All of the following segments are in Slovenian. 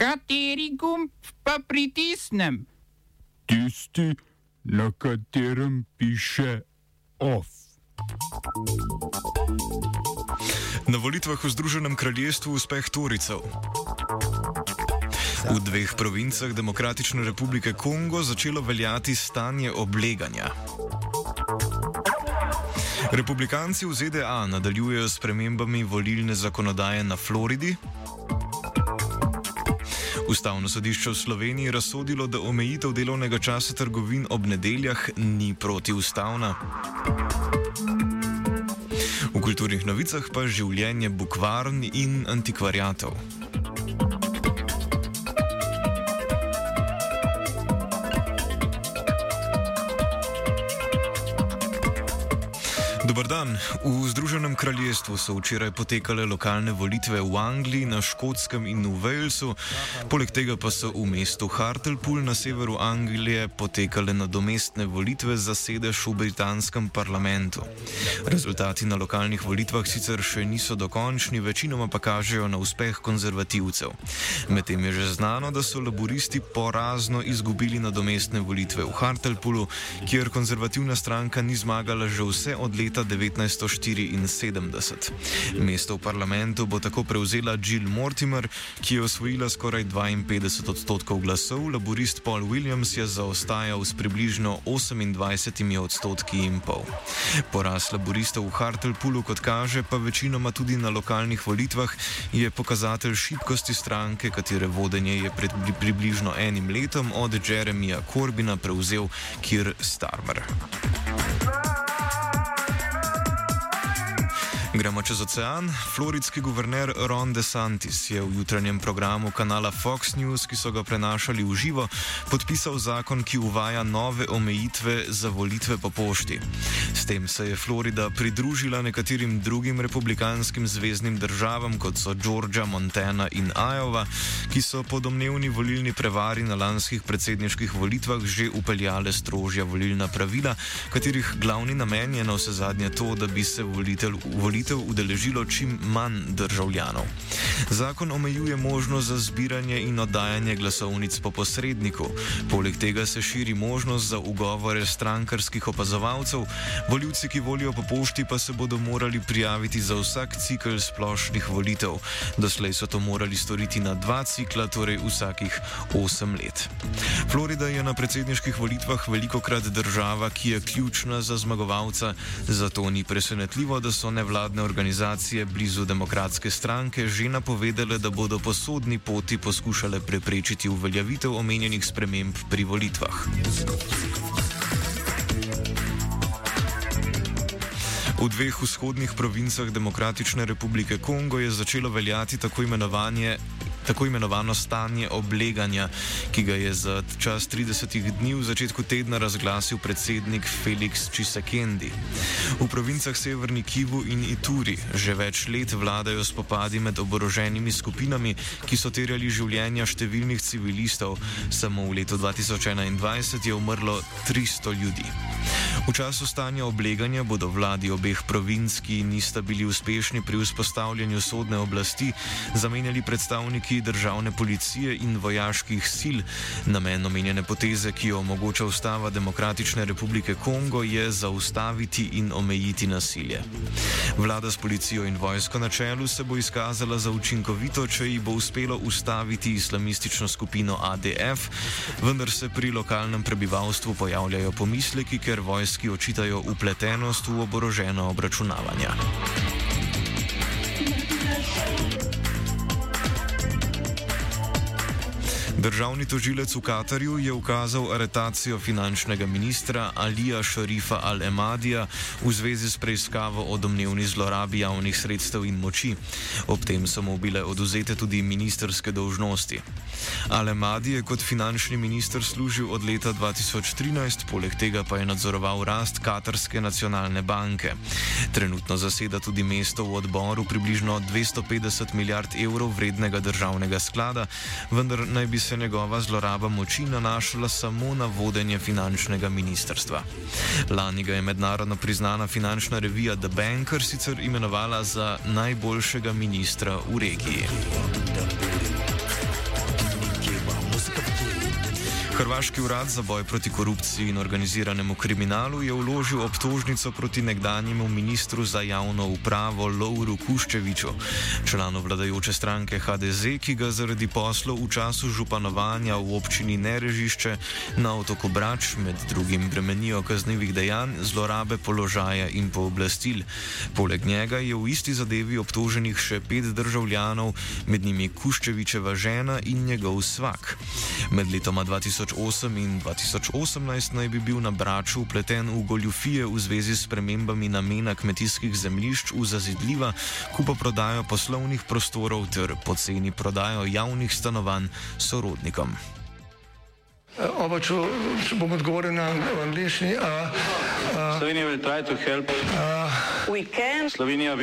Kateri gumb pa pritisnem? Tisti, na katerem piše OF. Na volitvah v Združenem kraljestvu uspeh Toricev. V dveh provincah Demokratične republike Kongo začelo veljati stanje obleganja. Republikanci v ZDA nadaljujejo s premembami volilne zakonodaje na Floridi. Ustavno sodišče v Sloveniji razsodilo, da omejitev delovnega časa trgovin ob nedeljah ni protiustavna. V kulturnih novicah pa življenje bukvarn in antikvariatov. Dobar dan. V Združenem kraljestvu so včeraj potekale lokalne volitve v Angliji, na Škotskem in v Walesu. Poleg tega pa so v mestu Hartlepool na severu Anglije potekale nadomestne volitve za sedež v britanskem parlamentu. Rezultati na lokalnih volitvah sicer še niso dokončni, večinoma pa kažejo na uspeh konzervativcev. Medtem je že znano, da so laboristi porazno izgubili nadomestne volitve v Hartlepoolu, kjer konzervativna stranka ni zmagala že vse od leta leta 1974. Mesto v parlamentu bo tako prevzela Jill Mortimer, ki je osvojila skoraj 52 odstotkov glasov, laborist Paul Williams je zaostajal s približno 28 odstotki in pol. Poraz laboristov v Hartlepoolu, kot kaže, pa večinoma tudi na lokalnih volitvah, je pokazatelj šibkosti stranke, katere vodenje je pred približno enim letom od Jeremija Corbina prevzel Kir Starmer. Gremo čez ocean. Floridski guverner Ron DeSantis je v jutranjem programu kanala Fox News, ki so ga prenašali v živo, podpisal zakon, ki uvaja nove omejitve za volitve po pošti. S tem se je Florida pridružila nekaterim drugim republikanskim zvezdnim državam, kot so Georgia, Montana in Iowa, ki so po domnevni volilni prevari na lanskih predsedniških volitvah že upeljale strožja volilna pravila, katerih glavni namen je na vse zadnje to, da bi se volitelj volil volitev udeležilo čim manj državljanov. Zakon omejuje možnost za zbiranje in oddajanje glasovnic po posredniku, poleg tega se širi možnost za ugovore strankarskih opazovalcev, voljivci, ki volijo po pošti, pa se bodo morali prijaviti za vsak cikl splošnih volitev. Doslej so to morali storiti na dva cikla, torej vsakih osem let. Florida je na predsedniških volitvah veliko krat država, ki je ključna za zmagovalca, zato ni presenetljivo, da so nevladne nevladne organizacije blizu demokratske stranke že napovedale, da bodo po sodni poti poskušale preprečiti uveljavitev omenjenih sprememb pri volitvah. V dveh vzhodnih provincah Demokratične republike Kongo je začelo veljati tako imenovanje tako imenovano stanje obleganja, ki ga je za čas 30 dni v začetku tedna razglasil predsednik Felix Čisekendi. V provincah Severni Kivu in Ituri že več let vladajo spopadi med oboroženimi skupinami, ki so terjali življenja številnih civilistov. Samo v letu 2021 je umrlo 300 ljudi. V času stanja obleganja bodo vladi obeh provinc, ki nista bili uspešni pri vzpostavljanju sodne oblasti, zamenjali predstavniki državne policije in vojaških sil. Namen omenjene poteze, ki jo omogoča ustava Demokratične republike Kongo, je zaustaviti in omejiti nasilje. Vlada s policijo in vojsko na čelu se bo izkazala za učinkovito, če ji bo uspelo ustaviti islamistično skupino ADF, vendar se pri lokalnem prebivalstvu pojavljajo pomisleki, ker vojski očitajo upletenost v oborožena obračunavanja. Državni tožilec v Katarju je ukazal aretacijo finančnega ministra Alija Šarifa Al-Emadija v zvezi s preiskavo o domnevni zlorabi javnih sredstev in moči. Ob tem so mu bile oduzete tudi ministerske dolžnosti. Al-Emadi je kot finančni minister služil od leta 2013, poleg tega pa je nadzoroval rast Katarske nacionalne banke. Trenutno zaseda tudi mesto v odboru približno 250 milijard evrov vrednega državnega sklada, vendar naj bi se se njegova zloraba moči nanašala samo na vodenje finančnega ministrstva. Lani ga je mednarodno priznana finančna revija The Banker sicer imenovala za najboljšega ministra v regiji. Hrvaški urad za boj proti korupciji in organiziranemu kriminalu je vložil obtožnico proti nekdanjemu ministru za javno upravo Louru Kuščeviču, članu vladajoče stranke HDZ, ki ga zaradi poslov v času županovanja v občini Nerežišče na otoku Brač med drugim bremenijo kaznevih dejanj, zlorabe položaja in pooblastil. Poleg njega je v isti zadevi obtoženih še pet državljanov, med njimi Kuščevičeva žena in njegov svak. Med letoma 2000 2008 in 2018 naj bi bil na Braču upleten v goljufije v zvezi s premembami namena kmetijskih zemljišč v zazidljiva, kupo prodajo poslovnih prostorov ter poceni prodajo javnih stanovanj sorodnikom. Oba, če, če bom odgovoril na angliški. Slovenija bo poskušala pomagati. Slovenija bo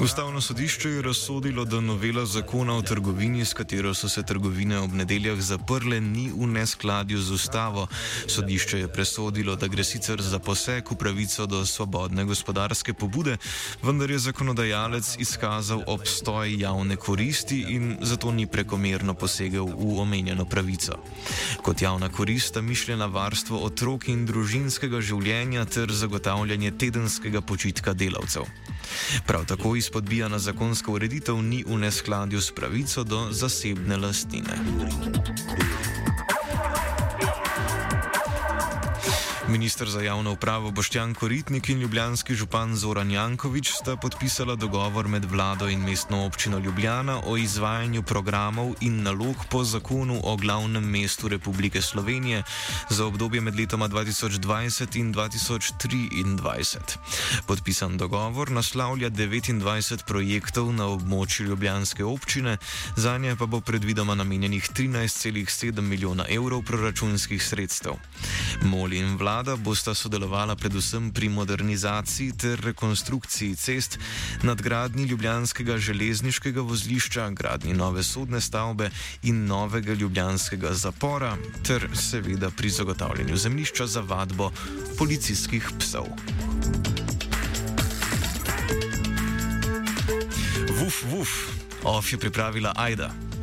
Ustavno sodišče je razsodilo, da novela zakona o trgovini, s katero so se trgovine ob nedeljah zaprle, ni v neskladju z ustavo. Sodišče je presodilo, da gre sicer za poseg v pravico do svobodne gospodarske pobude, vendar je zakonodajalec izkazal obstoj javne koristi in zato ni prekomerno posegel v omenjeno pravico. Kot javna korist sta mišljena varstvo otrok in družinskega življenja ter zagotavljanje tedenskega počitka delavcev. Prav tako izpodbijana zakonska ureditev ni v neskladju s pravico do zasebne lastnine. Ministr za javno upravo Boštjan Koritnik in ljubljanski župan Zoran Jankovič sta podpisala dogovor med vlado in mestno občino Ljubljana o izvajanju programov in nalog po zakonu o glavnem mestu Republike Slovenije za obdobje med letoma 2020 in 2023. Podpisan dogovor naslavlja 29 projektov na območju Ljubljanske občine, za nje pa bo predvidoma namenjenih 13,7 milijona evrov proračunskih sredstev. Mol in vlada vlada bosta sodelovala predvsem pri modernizaciji ter rekonstrukciji cest, nadgradnji ljubljanskega železniškega vozlišča, gradnji nove sodne stavbe in novega ljubljanskega zapora, ter seveda pri zagotavljanju zemljišča za vadbo policijskih psov. Vuf, vuf, of je pripravila Aida.